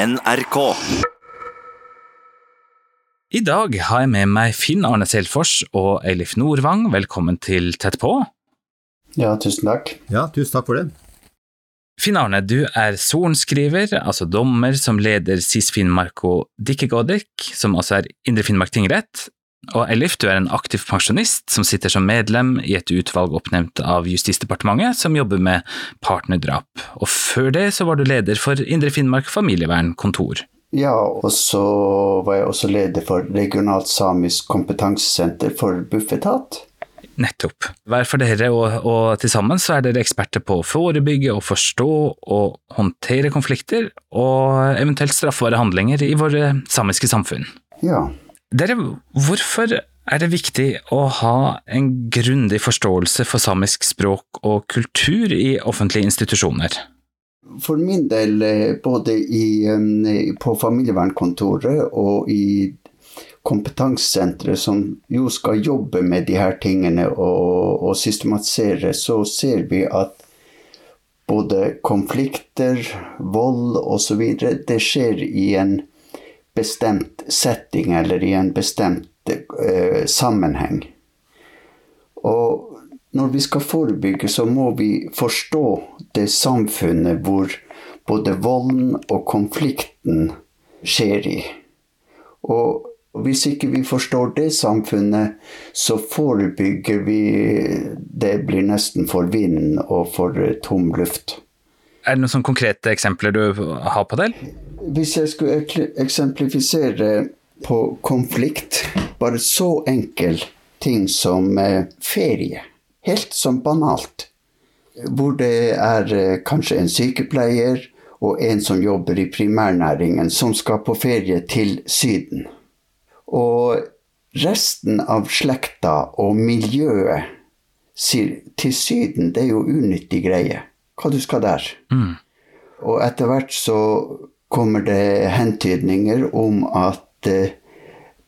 NRK. I dag har jeg med meg Finn Arne Selfors og Eilif Nordvang. Velkommen til Tett på. Ja, tusen takk. Ja, tusen takk for det. Finn Arne, du er sorenskriver, altså dommer som leder SIS Finnmark og Dikkegodek, som altså er Indre Finnmark tingrett. Og Elif, du er en aktiv pensjonist som sitter som medlem i et utvalg oppnevnt av Justisdepartementet som jobber med partnerdrap. Og før det så var du leder for Indre Finnmark familievernkontor. Ja, og så var jeg også leder for Regionalt samisk kompetansesenter for Bufetat. Nettopp. Hver for dere, og, og til sammen så er dere eksperter på å forebygge og forstå og håndtere konflikter, og eventuelt straffbare handlinger i våre samiske samfunn. Ja. Dere, hvorfor er det viktig å ha en grundig forståelse for samisk språk og kultur i offentlige institusjoner? For min del, eh, både i, um, på familievernkontoret og i kompetansesenteret, som jo skal jobbe med de her tingene og, og systematisere, så ser vi at både konflikter, vold osv. det skjer i en bestemt setting eller i en bestemt eh, sammenheng. Og når vi skal forebygge, så må vi forstå det samfunnet hvor både volden og konflikten skjer i. Og hvis ikke vi forstår det samfunnet, så forebygger vi Det blir nesten for vind og for tom luft. Er det noen konkrete eksempler du har på det? Hvis jeg skulle eksemplifisere på konflikt, bare så enkel ting som ferie helt som banalt. Hvor det er kanskje en sykepleier og en som jobber i primærnæringen, som skal på ferie til Syden. Og resten av slekta og miljøet til Syden, det er jo unyttig greie. Hva du skal der? Mm. Og etter hvert så kommer det hentydninger om at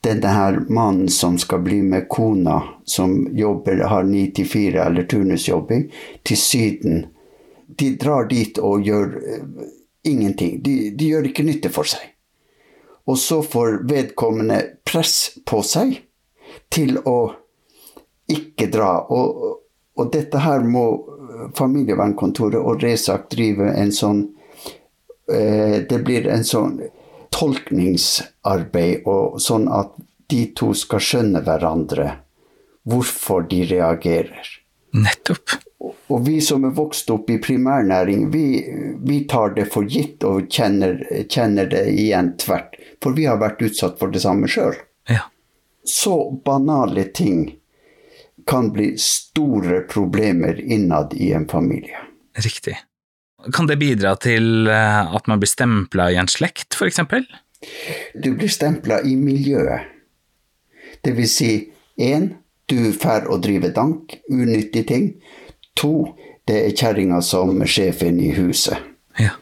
denne her mannen som skal bli med kona, som jobber, har ni til fire eller turnusjobbing, til Syden. De drar dit og gjør eh, ingenting. De, de, gjør ikke nytte for seg. Og så får vedkommende press på seg til å ikke dra. Og, og dette her må familievernkontoret og Resak drive en sånn uh, Det blir en sånn tolkningsarbeid, og sånn at de to skal skjønne hverandre, hvorfor de reagerer. Nettopp. Og vi som er vokst opp i primærnæring, vi, vi tar det for gitt og kjenner, kjenner, det igjen tvert. For vi har vært utsatt for det samme sjøl. Ja. Så banale ting kan bli store problemer innad i en familie. Riktig. Kan det bidra til at man blir stempla i en slekt, f.eks.? Du blir stempla i miljøet. Det vil si én, du får å drive dank, unyttige ting. To, det er kjerringa som er sjefen i huset. Ja.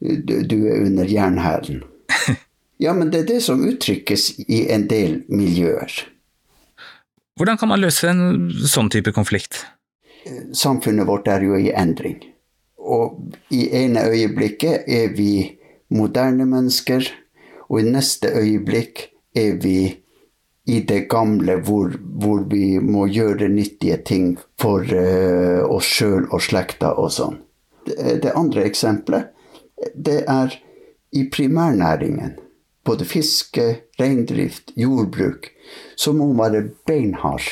Du, du er under jernhælen. ja, men det er det som uttrykkes i en del miljøer. Hvordan kan man løse en sånn type konflikt? Samfunnet vårt er jo i endring. Og i ene øyeblikket er vi moderne mennesker, og i neste øyeblikk er vi i det gamle hvor, hvor vi må gjøre nyttige ting for uh, oss sjøl og slekta og sånn. Det, det andre eksempelet, det er i primærnæringen. Både fiske, reindrift, jordbruk. Så må man være beinhard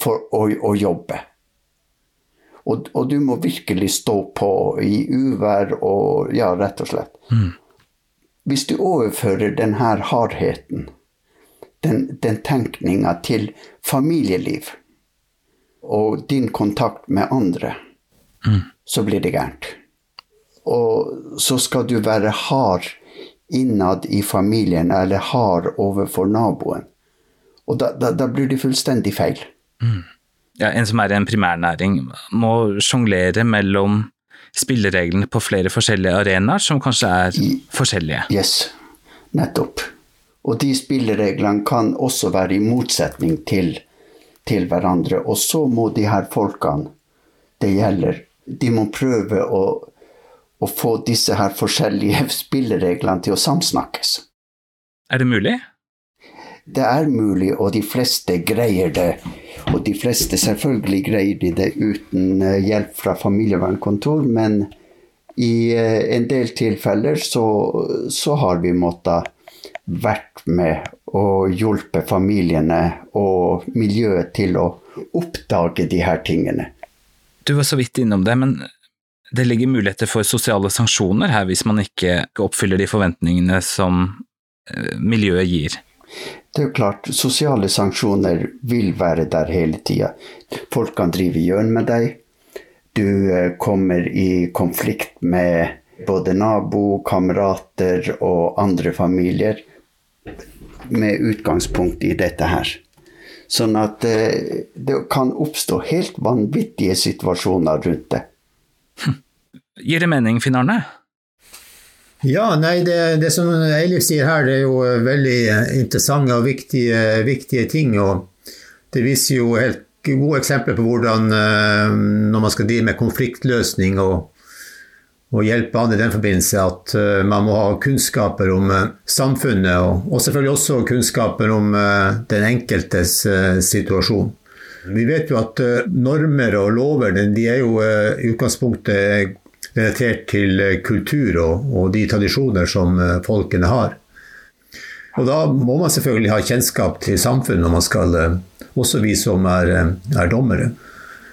for å, å jobbe. Og, og, du må virkelig stå på i uvær og Ja, rett og slett. Mm. Hvis du overfører denne hardheten, den, den tenkninga til familieliv og din kontakt med andre, mm. så blir det gærent. Og så skal du være hard innad i familien, eller har overfor naboen. Og da, da, da blir det fullstendig feil. Mm ja, en som er i en primærnæring, må sjonglere mellom spillereglene på flere forskjellige arenaer, som kanskje er I, forskjellige. Yes, nettopp. Og de spillereglene kan også være i motsetning til, til hverandre. Og så må de her folkene det gjelder, de må prøve å, å få disse her forskjellige spillereglene til å samsnakkes. Er det mulig? Det er mulig, og de fleste greier det. Og de fleste selvfølgelig greier de det uten eh, hjelp fra familievernkontor, men i eh, en del tilfeller så, så har vi måttet vært med og hjulpet familiene og miljøet til å oppdage de her tingene. Du var så vidt innom det, men det ligger muligheter for sosiale sanksjoner her hvis man ikke oppfyller de forventningene som eh, miljøet gir? Det er jo klart, sosiale sanksjoner vil være der hele tida. Folk kan drive gjøn med deg. Du eh, kommer i konflikt med både nabo, kamerater og andre familier med utgangspunkt i dette her. Sånn at eh, det kan oppstå helt vanvittige situasjoner rundt det. Gir det mening, Finn Arne? Ja, nei, det, det, som Eilif sier her, det er jo eh, veldig eh, interessante og viktige, viktige ting. Og det viser jo helt gode eksempler på hvordan eh, når man skal drive med konfliktløsning og, og hjelpe andre i den forbindelse, at man må ha kunnskaper om samfunnet, og, og selvfølgelig også kunnskaper om den enkeltes situasjon. Vi vet jo at normer og lover de er jo i utgangspunktet relatert til eh, kultur og, og de tradisjoner som eh, folkene har. Og da må man selvfølgelig ha kjennskap til samfunnet når man skal, eh, også vi som er, er dommere.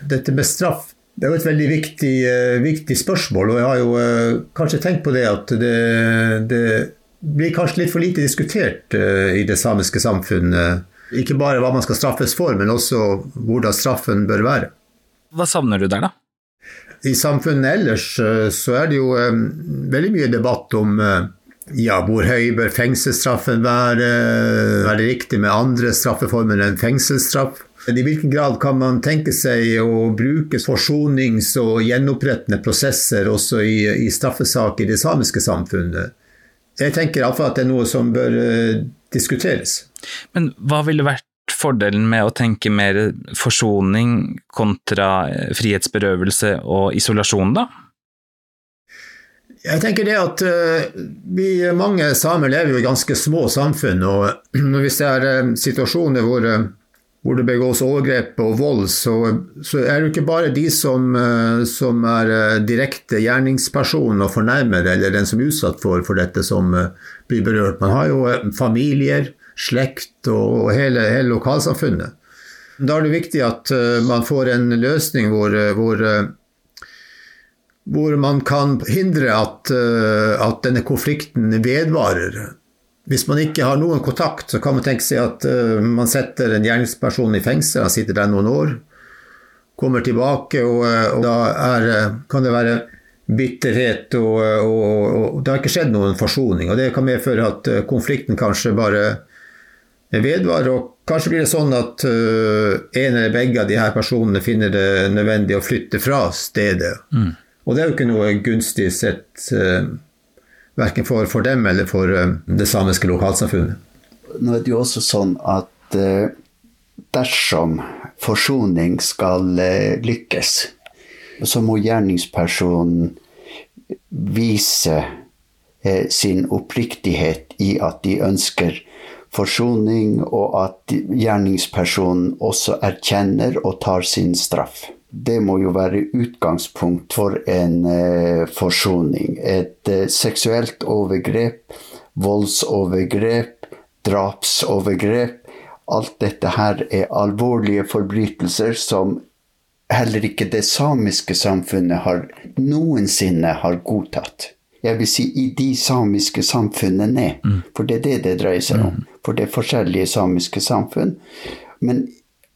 Dette med straff det er jo et veldig viktig, viktig, spørsmål, og jeg har jo kanskje tenkt på det at det, det blir kanskje litt for lite diskutert i det samiske samfunnet. Ikke bare hva man skal straffes for, men også hvordan straffen bør være. Hva savner du der, da? I samfunnet ellers eh, så er det jo eh, veldig mye debatt om eh, ja, hvor høy bør fengselsstraffen være? Er det riktig med andre straffeformer enn fengselsstraff? I hvilken grad kan man tenke seg å bruke forsonings- og gjenopprettende prosesser også i, i straffesaker i det samiske samfunnet? Jeg tenker iallfall at det er noe som bør diskuteres. Men hva ville vært fordelen med å tenke mer forsoning kontra eh, frihetsberøvelse og isolasjon, da? Jeg tenker det at uh, vi mange samer lever jo i ganske små samfunn. og Når vi ser uh, situasjoner hvor, hvor, det begås overgrep og vold, så, så, er det ikke bare de som, som er direkte gjerningsperson og fornærmer, eller den som er utsatt for, for dette, som blir berørt. Man har jo familier, slekt og, hele, hele, lokalsamfunnet. Da er det viktig at uh, man får en løsning hvor, eh, hvor, uh, hvor man kan hindre at, at, denne konflikten vedvarer. Hvis man ikke har noen kontakt, så kan man tenke seg at man setter en gjerningsperson i fengsel, han sitter der noen år, kommer tilbake, og, og da er, kan det være bitterhet, og, og, og, det har ikke skjedd noen forsoning. og Det kan medføre at konflikten kanskje bare vedvarer. Og kanskje blir det sånn at uh, en eller begge av de her personene finner det nødvendig å flytte fra stedet. Mm. Og det er jo ikke noe gunstig sett uh, verken for, for, dem eller for uh, det samiske lokalsamfunnet. Nå er det jo også sånn at dersom forsoning skal lykkes, så må gjerningspersonen vise sin oppriktighet i at de ønsker forsoning, og at gjerningspersonen også erkjenner og tar sin straff. Det må jo være utgangspunkt for en eh, forsoning. Et eh, seksuelt overgrep, voldsovergrep, drapsovergrep Alt dette her er alvorlige forbrytelser som heller ikke det samiske samfunnet har noensinne har godtatt jeg vil si i de samiske samfunnene. Mm. For det er det det dreier seg om. Mm. For det er forskjellige samiske samfunn. Men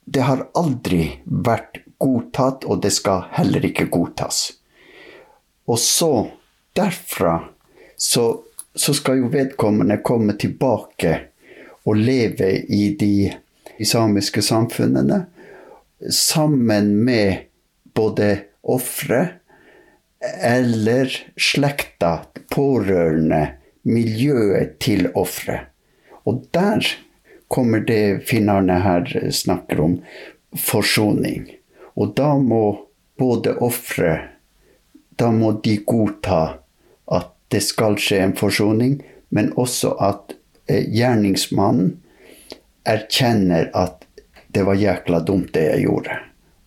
det har aldri vært godtatt, og det skal heller ikke godtas. Og så, derfra, så, så skal jo vedkommende komme tilbake og leve i de, de samiske samfunnene sammen med både ofre eller slekta, pårørende, miljøet til offeret. Og der kommer det finnerne her snakker om, forsoning. Og da må både ofre Da må de godta at det skal skje en forsoning, men også at eh, gjerningsmannen erkjenner at det var jækla dumt, det jeg gjorde.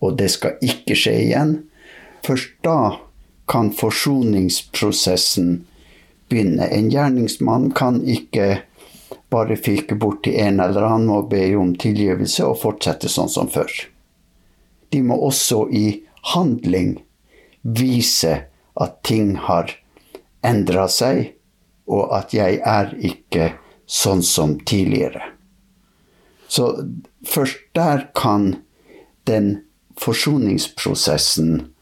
Og det skal ikke skje igjen. Først da kan forsoningsprosessen begynne. En gjerningsmann kan ikke bare fyke bort til en eller annen og be om tilgivelse og fortsette sånn som før. De må også i handling vise at ting har endra seg, og at jeg er ikke sånn som tidligere. Så først der kan den forsoningsprosessen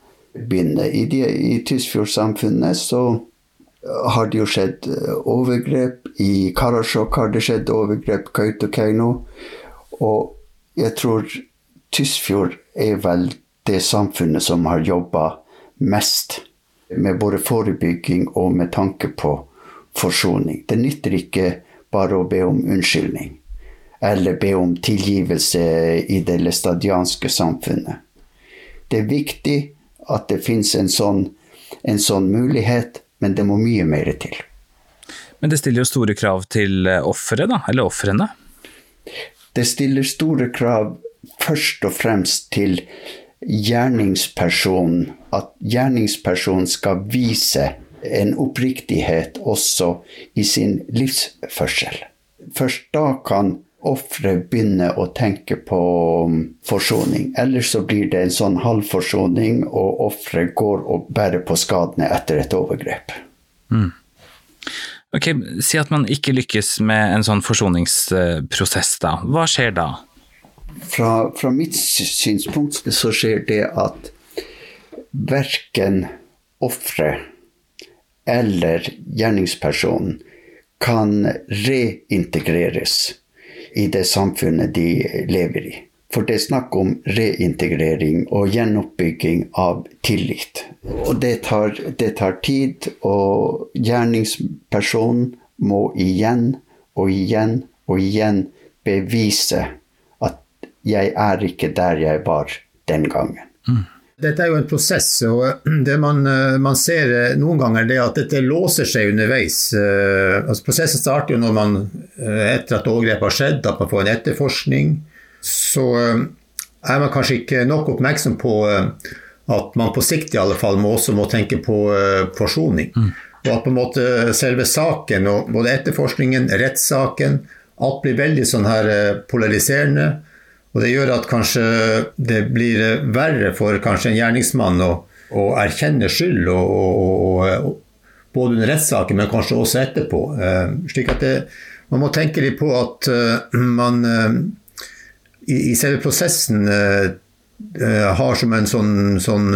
begynne. I, de, i Tysfjordsamfunnet så har det jo skjedd eh, overgrep. I Karasjok har det skjedd overgrep, Kautokeino. Og jeg tror Tysfjord er vel det samfunnet som har jobba mest med både forebygging og med tanke på forsoning. Det nytter ikke bare å be om unnskyldning eller be om tilgivelse i det læstadianske samfunnet. Det er viktig at det fins en, sånn, en sånn mulighet, men det må mye mer til. Men det stiller jo store krav til eh, offeret, da? Eller ofrene? Det stiller store krav først og fremst til gjerningspersonen. At gjerningspersonen skal vise en oppriktighet også i sin livsførsel. Først da kan offeret begynner å tenke på um, forsoning. Ellers så blir det en sånn halvforsoning, og offeret går og bærer på skadene etter et overgrep. Mm. Ok, Si at man ikke lykkes med en sånn forsoningsprosess, da. Hva skjer da? Fra, fra mitt synspunkt så skjer det at verken offeret eller gjerningspersonen kan reintegreres i det samfunnet de lever i. For det er snakk om reintegrering og gjenoppbygging av tillit. Og det tar, det tar tid, og gjerningspersonen må igjen og igjen og igjen bevise at 'jeg er ikke der jeg var den gangen'. Mm. Dette er jo en prosess, og det man, eh, man ser eh, noen ganger, er at dette låser seg underveis. Eh, altså prosessen starter jo når man, etter at overgrepet har skjedd, at man får en etterforskning. Så er man kanskje ikke nok oppmerksom på at man på sikt i alle fall må også må tenke på forsoning. Mm. Og at på en måte selve saken, og både etterforskningen, rettssaken, alt blir veldig sånn her polariserende. Og det gjør at kanskje det blir verre for kanskje en gjerningsmann å, å erkjenne skyld, og, og, og, både under rettssaken, men kanskje også etterpå. Eh, slik at det, man må tenke litt på at uh, man uh, i, i, selve prosessen har som en sånn, sånn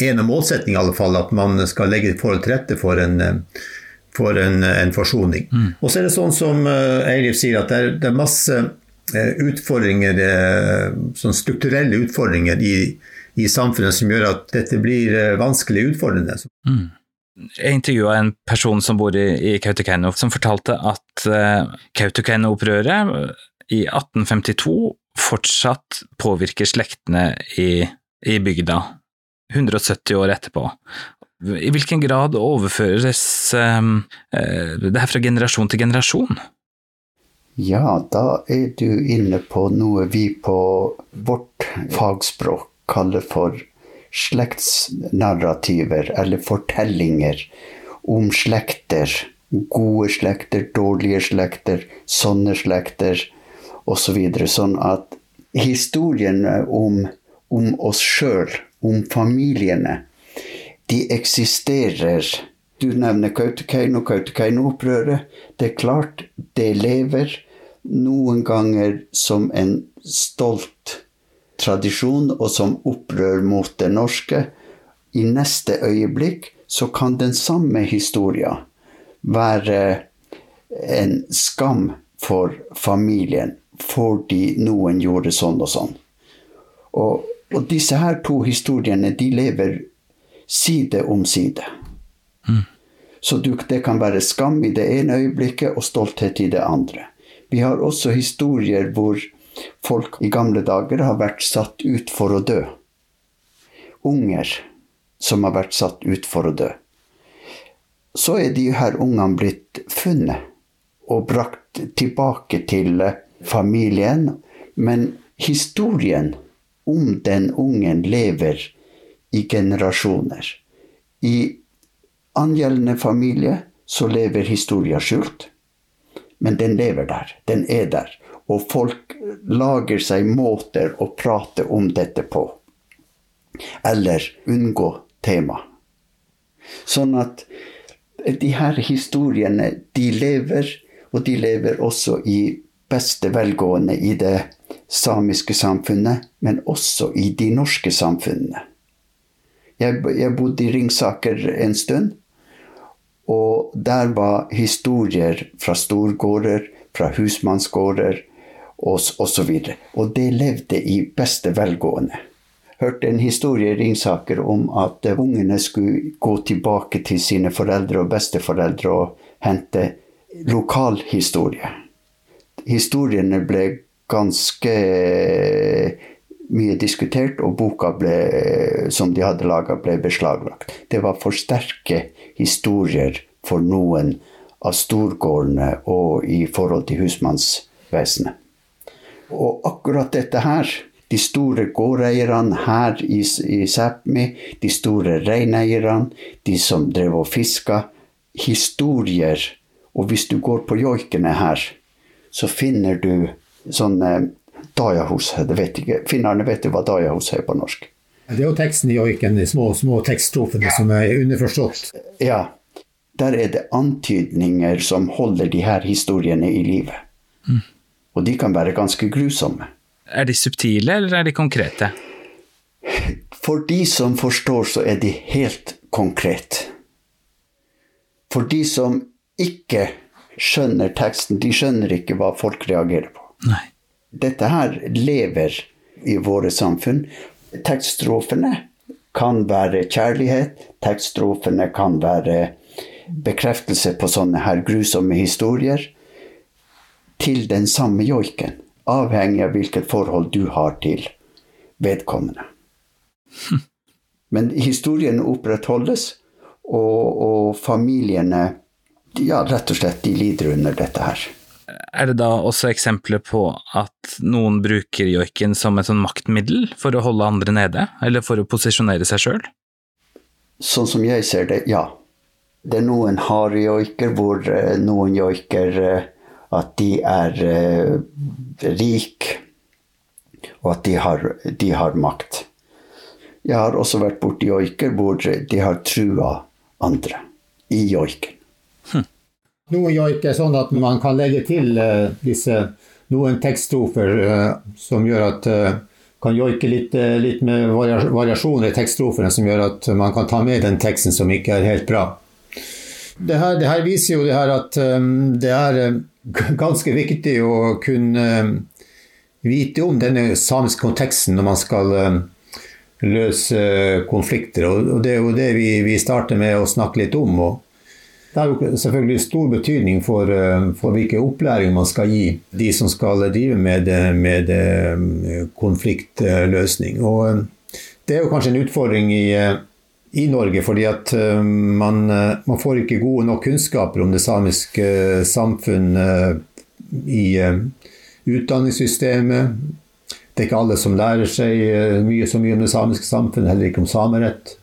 ene målsetning i alle fall, at man skal legge forhold til rette for en for en, en forsoning. Mm. Og så er det sånn som Eilif sier, at det er, det er masse Eh, utfordringer, eh, sånn strukturelle utfordringer i, i, samfunnet som gjør at dette blir eh, vanskelig utfordrende. Mm. Jeg intervjua en person som bor i, i Kautokeino, som fortalte at uh, Kautokeino-opprøret i 1852 fortsatt påvirker slektene i, i bygda 170 år etterpå. I hvilken grad overføres um, uh, det her fra generasjon til generasjon? Ja, da er du inne på noe vi på vårt fagspråk kaller for slektsnarrativer, eller fortellinger om slekter. Gode slekter, dårlige slekter, sånne slekter osv. Så sånn at historiene om, om oss sjøl, om familiene, de eksisterer du nevner Kautokeino, Kautokeino-opprøret. Det er klart, det lever. Noen ganger som en stolt tradisjon og som opprør mot det norske. I neste øyeblikk så kan den samme historia være en skam for familien fordi noen gjorde sånn og sånn. Og, og disse her to historiene de lever side om side. Mm. Så det kan være skam i det ene øyeblikket og stolthet i det andre. Vi har også historier hvor folk i gamle dager har vært satt ut for å dø. Unger som har vært satt ut for å dø. så er de her ungene blitt funnet og brakt tilbake til familien. Men historien om den ungen lever i generasjoner. I angjeldende familie så lever historia skjult. Men den lever der. Den er der. Og folk lager seg måter å prate om dette på. Eller unngå tema. Sånn at de her historiene, de lever, og de lever også i beste velgående i det samiske samfunnet, men også i de norske samfunnene. Jeg, jeg bodde i Ringsaker en stund, og der var historier fra storgårder, fra husmannsgårder osv. Og, og det levde i beste velgående. Hørte en historie i Ringsaker om at ungene skulle gå tilbake til sine foreldre og besteforeldre og hente lokalhistorie. Historiene ble ganske mye diskutert, og boka ble, som de hadde laga, ble beslaglagt. Det var for sterke historier for noen av storgårdene og i forhold til husmannsvesenet. Og akkurat dette her, de store gårdeierne her i, i Sápmi, de store reineierne, de som drev og fiska, historier. Og hvis du går på joikene her, så finner du sånne dajahus. Vet ikke, Finnerne vet jo hva dajahus er på norsk. Det er jo teksten i joiken, de små, små tekststrofene som er underforstått. Ja. Der er det antydninger som holder de her historiene i live. Mm. Og de kan være ganske grusomme. Er de subtile, eller er de konkrete? For de som forstår, så er de helt konkrete. For de som ikke skjønner teksten, de skjønner ikke hva folk reagerer på. Nei. Dette her lever i våre samfunn. Tekststrofene kan være kjærlighet. Tekststrofene kan være bekreftelse på sånne her grusomme historier. Til den samme joiken. Avhengig av hvilket forhold du har til vedkommende. Men historiene opprettholdes, og, og familiene ja, rett og slett, de lider under dette her. Er det da også eksempler på at noen bruker joiken som et sånn maktmiddel for å holde andre nede, eller for å posisjonere seg sjøl? Sånn som jeg ser det, ja. Det er noen harde joiker hvor uh, noen joiker uh, at de er uh, rik, og at de har, de har, makt. Jeg har også vært borti joiker hvor de har trua andre i joiken. Noen joik er sånn at man kan legge til uh, disse noen tekststrofer uh, som gjør at uh, kan joike litt, litt med variasjoner i tekststrofene som gjør at man kan ta med den teksten som ikke er helt bra. Det her, det her viser jo det her at um, det er ganske viktig å kunne vite om denne samiske konteksten når man skal løse konflikter. Og det er jo det vi, vi starter med å snakke litt om. og det har jo selvfølgelig stor betydning for, eh, for hvilken opplæring man skal gi de som skal drive med, med eh, konfliktløsning. Og eh, det er jo kanskje en utfordring i, i Norge, fordi at man, man, får ikke gode nok kunnskaper om det samiske samfunn i utdanningssystemet. Det er ikke alle som lærer seg mye så mye om det samiske samfunnet, heller ikke om samerett.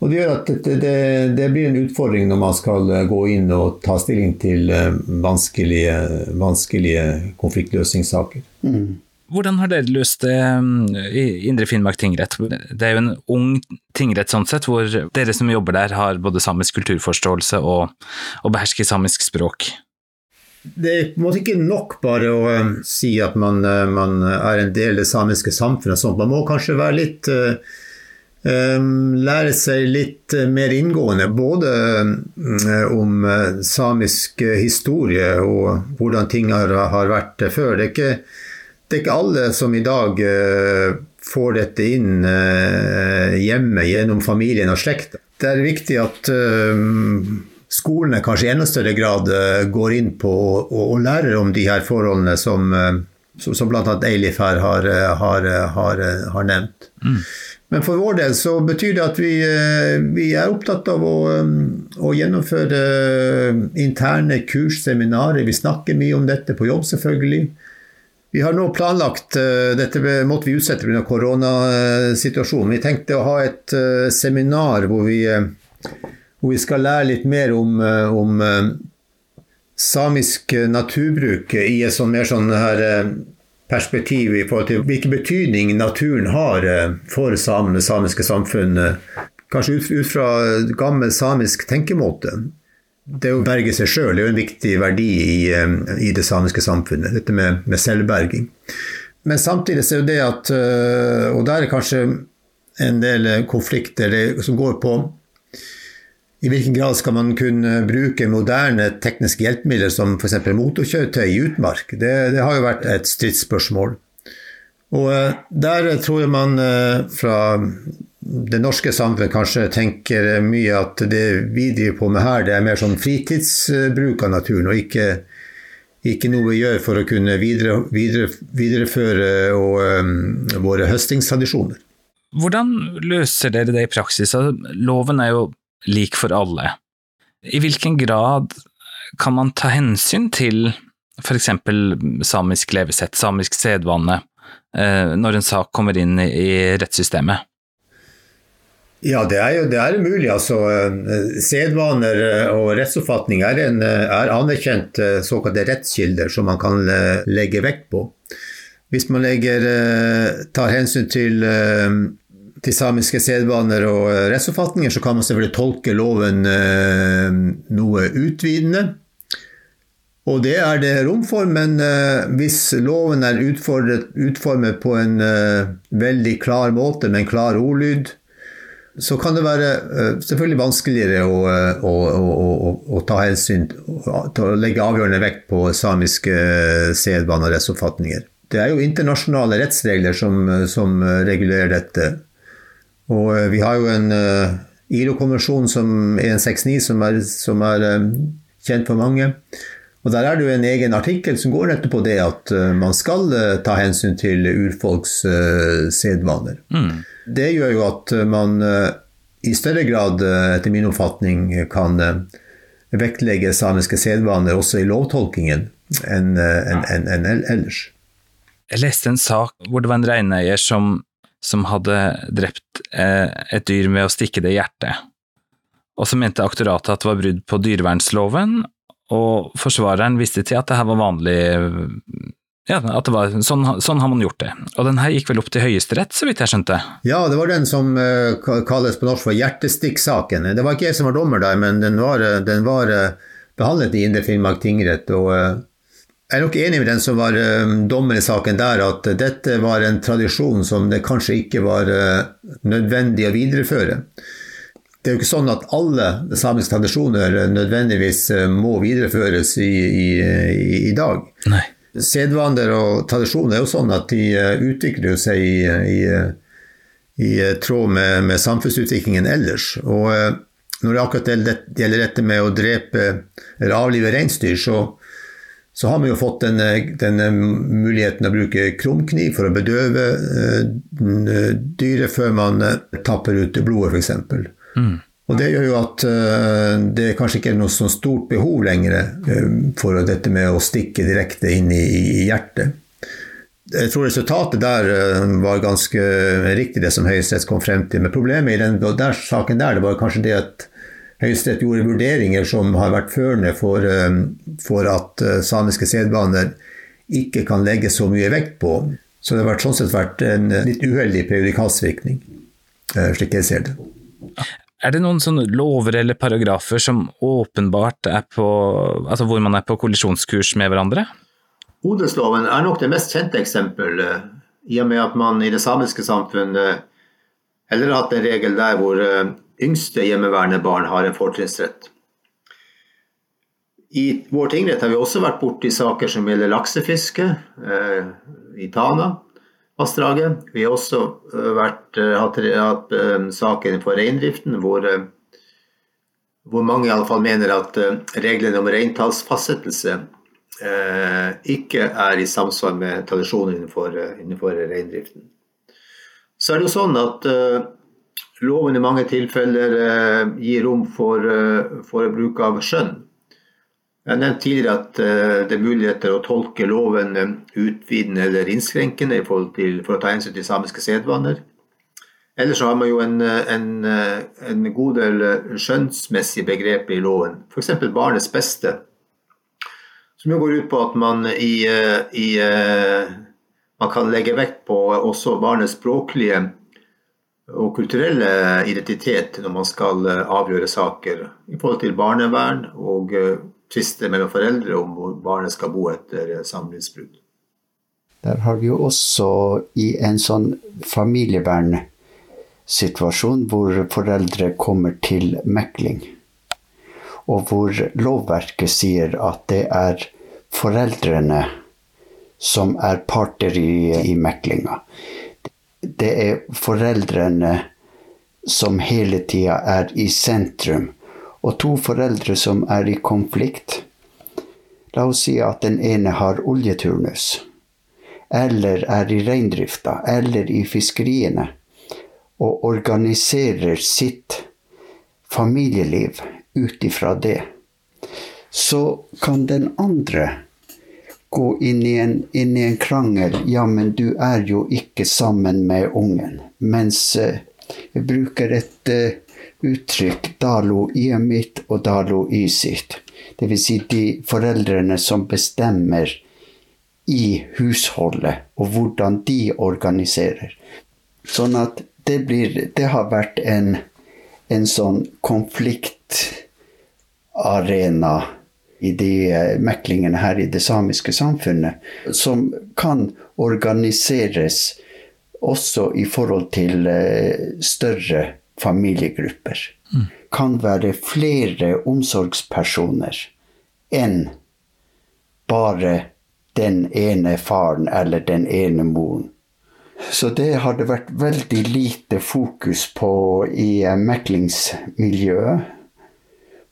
Og Det gjør at det, det, det, blir en utfordring når man skal eh, gå inn og ta stilling til eh, vanskelige, vanskelige konfliktløsningssaker. Mm. Hvordan har dere løst det mm, i Indre Finnmark tingrett? Det er jo en ung tingrett sånn sett, hvor dere som jobber der har både samisk kulturforståelse og, og behersker samisk språk. Det er på en måte ikke nok bare å si at man, man, er en del av det samiske samfunnet. Sånt. Man må kanskje være litt lære seg litt eh, mer inngående både eh, om eh, samisk historie og hvordan ting har, vært før. Det er, ikke, det er, ikke, alle som i dag får dette inn hjemme gjennom familien og slekta. Det er viktig at skolene kanskje i enda større grad går inn på og, lærer om de her forholdene som, som bl.a. Eilif her har, har, har, har nevnt. Mm. Men for vår del så betyr det at vi, vi er opptatt av å, å, gjennomføre interne kurs, seminarer. Vi snakker mye om dette på jobb, selvfølgelig. Vi har nå planlagt Dette måtte vi utsette pga. koronasituasjonen. Vi tenkte å ha et seminar hvor vi, hvor vi skal lære litt mer om, om samisk naturbruk i et sånn mer sånn her eh, perspektiv i forhold til hvilken betydning naturen har eh, for samene, samiske samfunn. Kanskje ut, ut fra gammel samisk tenkemåte. Det å berge seg sjøl er jo en viktig verdi i, eh, i, det samiske samfunnet, dette med, med selvberging. Men samtidig er det at Og der er kanskje en del konflikter som går på i hvilken grad skal man kunne bruke moderne tekniske hjelpemidler som f.eks. motorkjøretøy i utmark? Det, det, har jo vært et stridsspørsmål. Og eh, der tror jeg man eh, fra det norske samfunn kanskje tenker mye at det vi driver på med her, det er mer sånn fritidsbruk av naturen, og ikke, ikke noe vi gjør for å kunne videre, videre, videreføre og, um, våre høstingstradisjoner. Hvordan løser dere det i praksis? Altså, loven er jo lik for alle. I hvilken grad kan man ta hensyn til f.eks. samisk levesett, samisk sedvane, eh, når en sak kommer inn i rettssystemet? Ja, det er jo det er mulig. Altså, sedvaner og rettsoppfatning er, en, er anerkjent såkalte rettskilder som man kan legge vekt på. Hvis man legger, tar hensyn til til samiske sedvaner og eh, rettsoppfatninger, så kan man selvfølgelig tolke loven eh, noe utvidende. Og det er det rom for, men eh, hvis loven er utformet på en veldig klar måte, med en klar ordlyd, så kan det være selvfølgelig vanskeligere å, å, å, å ta hensyn til å legge avgjørende vekt på samiske sedvaner og rettsoppfatninger. Det er jo internasjonale rettsregler som, som regulerer dette. Og eh, vi har jo en uh, ILO-konvensjon som 169 som er, som er uh, kjent for mange. Og Der er det jo en egen artikkel som går nettopp på det at man skal ta hensyn til urfolks sedvaner. Mm. Det gjør jo at man i større grad, etter min oppfatning, kan vektlegge samiske sedvaner også i lovtolkingen enn en, en, en ellers. Jeg leste en sak hvor det var en reineier som som hadde drept eh, et dyr med å stikke det i hjertet. Og så mente aktoratet at det var brudd på dyrevernsloven, og forsvareren viste til at det her var vanlig ja, at det var, sånn, sånn, har man gjort det. Og den her gikk vel opp til Høyesterett, så vidt jeg skjønte? Ja, det var den som uh, kalles på norsk for hjertestikksaken. Det var ikke jeg som var dommer der, men den var, den var uh, behandlet i Indre Finnmark tingrett. og uh, jeg er nok enig med den som var um, dommer i saken der, at dette var en tradisjon som det kanskje ikke var uh, nødvendig å videreføre. Det er jo ikke sånn at alle samiske tradisjoner nødvendigvis uh, må videreføres i, i, i, dag. Nei. Sedvaner og tradisjoner er jo sånn at de utvikler seg i, i tråd med, med, samfunnsutviklingen ellers. Og når det akkurat gjelder dette med å drepe eller avlive reinsdyr, så så har vi jo fått denne, denne muligheten å bruke krumkniv for å bedøve uh, dyret før man tapper ut blodet, f.eks. Mm. Og det gjør jo at det kanskje ikke er noe sånn stort behov lenger for dette med å stikke direkte inn i, i hjertet. Jeg tror resultatet der var ganske riktig, det som Høyesterett kom frem til. Men problemet i den der, saken der det var kanskje det at Høyesterett gjorde vurderinger som har vært førende for, eh, for at eh, samiske sedvaner ikke kan legge så mye vekt på. Så det har vært, sånn sett vært en litt uheldig prejudikatsvirkning, eh, slik jeg ser det. Er det noen sånne lover eller paragrafer som åpenbart er på Altså hvor man er på kollisjonskurs med hverandre? Odelsloven er nok det mest kjente eksempelet, i og med at man i det samiske samfunnet heller har hatt en regel der hvor yngste hjemmeværende barn har en fortrinnsrett. I vår tingrett har vi også vært borti saker som gjelder laksefiske eh, i Tana-vassdraget. Vi har også eh, vært, eh, hatt, hatt eh, saker for reindriften hvor, eh, hvor mange fall mener at eh, reglene om reintallsfastsettelse ikke er i samsvar med tradisjonen innenfor, innenfor reindriften. så er det jo sånn at uh, loven i mange tilfeller uh, gir rom for, uh, for bruk av skjønn. Jeg nevnte tidligere at det er muligheter å tolke loven utvidende eller innskrenkende til, for å ta hensyn til samiske sedvaner. Ellers har man jo en, en, en god del skjønnsmessige begreper i loven. F.eks. barnets beste som jo går ut på at man i, eh, i eh, man kan legge vekt på også barnets språklige og kulturelle identitet når man skal eh, avgjøre saker i forhold til barnevern og tvister mellom foreldre om hvor barnet skal bo etter samlivsbrudd. Der har vi jo også i en sånn familievernsituasjon hvor foreldre kommer til mekling, og hvor lovverket sier at det er foreldrene som er parter i, i meklinga. Det er foreldrene som hele tida er i sentrum. Og to foreldre som er i konflikt. La oss si at den ene har oljeturnus, eller er i reindrifta, eller i fiskeriene, og organiserer sitt familieliv ut ifra det så kan den andre gå inn i, en, inn i en krangel. Ja, men du er jo ikke sammen med ungen. Mens eh, jeg bruker et uh, uttrykk, dalo i mitt og dalo i sitt. Dvs. Si de foreldrene som bestemmer i husholdet, og hvordan de organiserer. Sånn at det blir Det har vært en, en sånn konfliktarena i de eh, meklingene her i det samiske samfunnet, som kan organiseres også i forhold til eh, større familiegrupper. Mm. Kan være flere omsorgspersoner enn bare den ene faren eller den ene moren. Så det har det vært veldig lite fokus på i eh, meklingsmiljøet.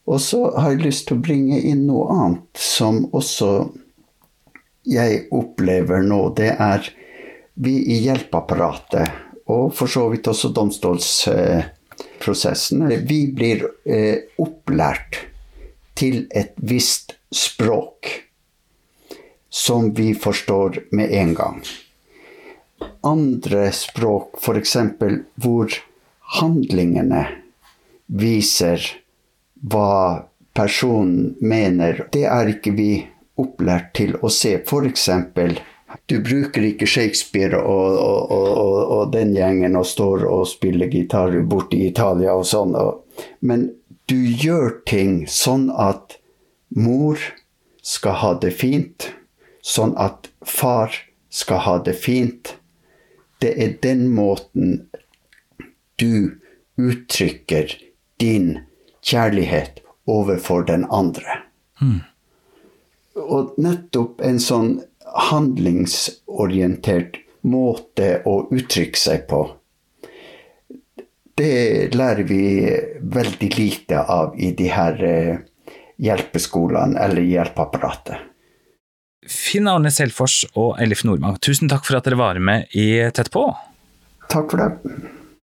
Og så har jeg lyst til å bringe inn noe annet som også jeg opplever nå. Det er vi i hjelpeapparatet, og for så vidt også domstolsprosessen, vi blir eh, opplært til et visst språk som vi forstår med en gang. Andre språk, f.eks. hvor handlingene viser hva personen mener. Det er ikke vi opplært til å se. F.eks. Du bruker ikke Shakespeare og, og, og, og, den gjengen og står og spiller gitar borte i Italia og sånn. Men du gjør ting sånn at mor skal ha det fint, sånn at far skal ha det fint. Det er den måten du uttrykker din kjærlighet overfor den andre. Mm. Og nettopp en sånn handlingsorientert måte å uttrykke seg på, det lærer vi veldig lite av i de her eh, hjelpeskolene eller hjelpeapparatet. Finn Arne Selfors og Ellif Nordmann, tusen takk for at dere var med i Tett på. Takk for det.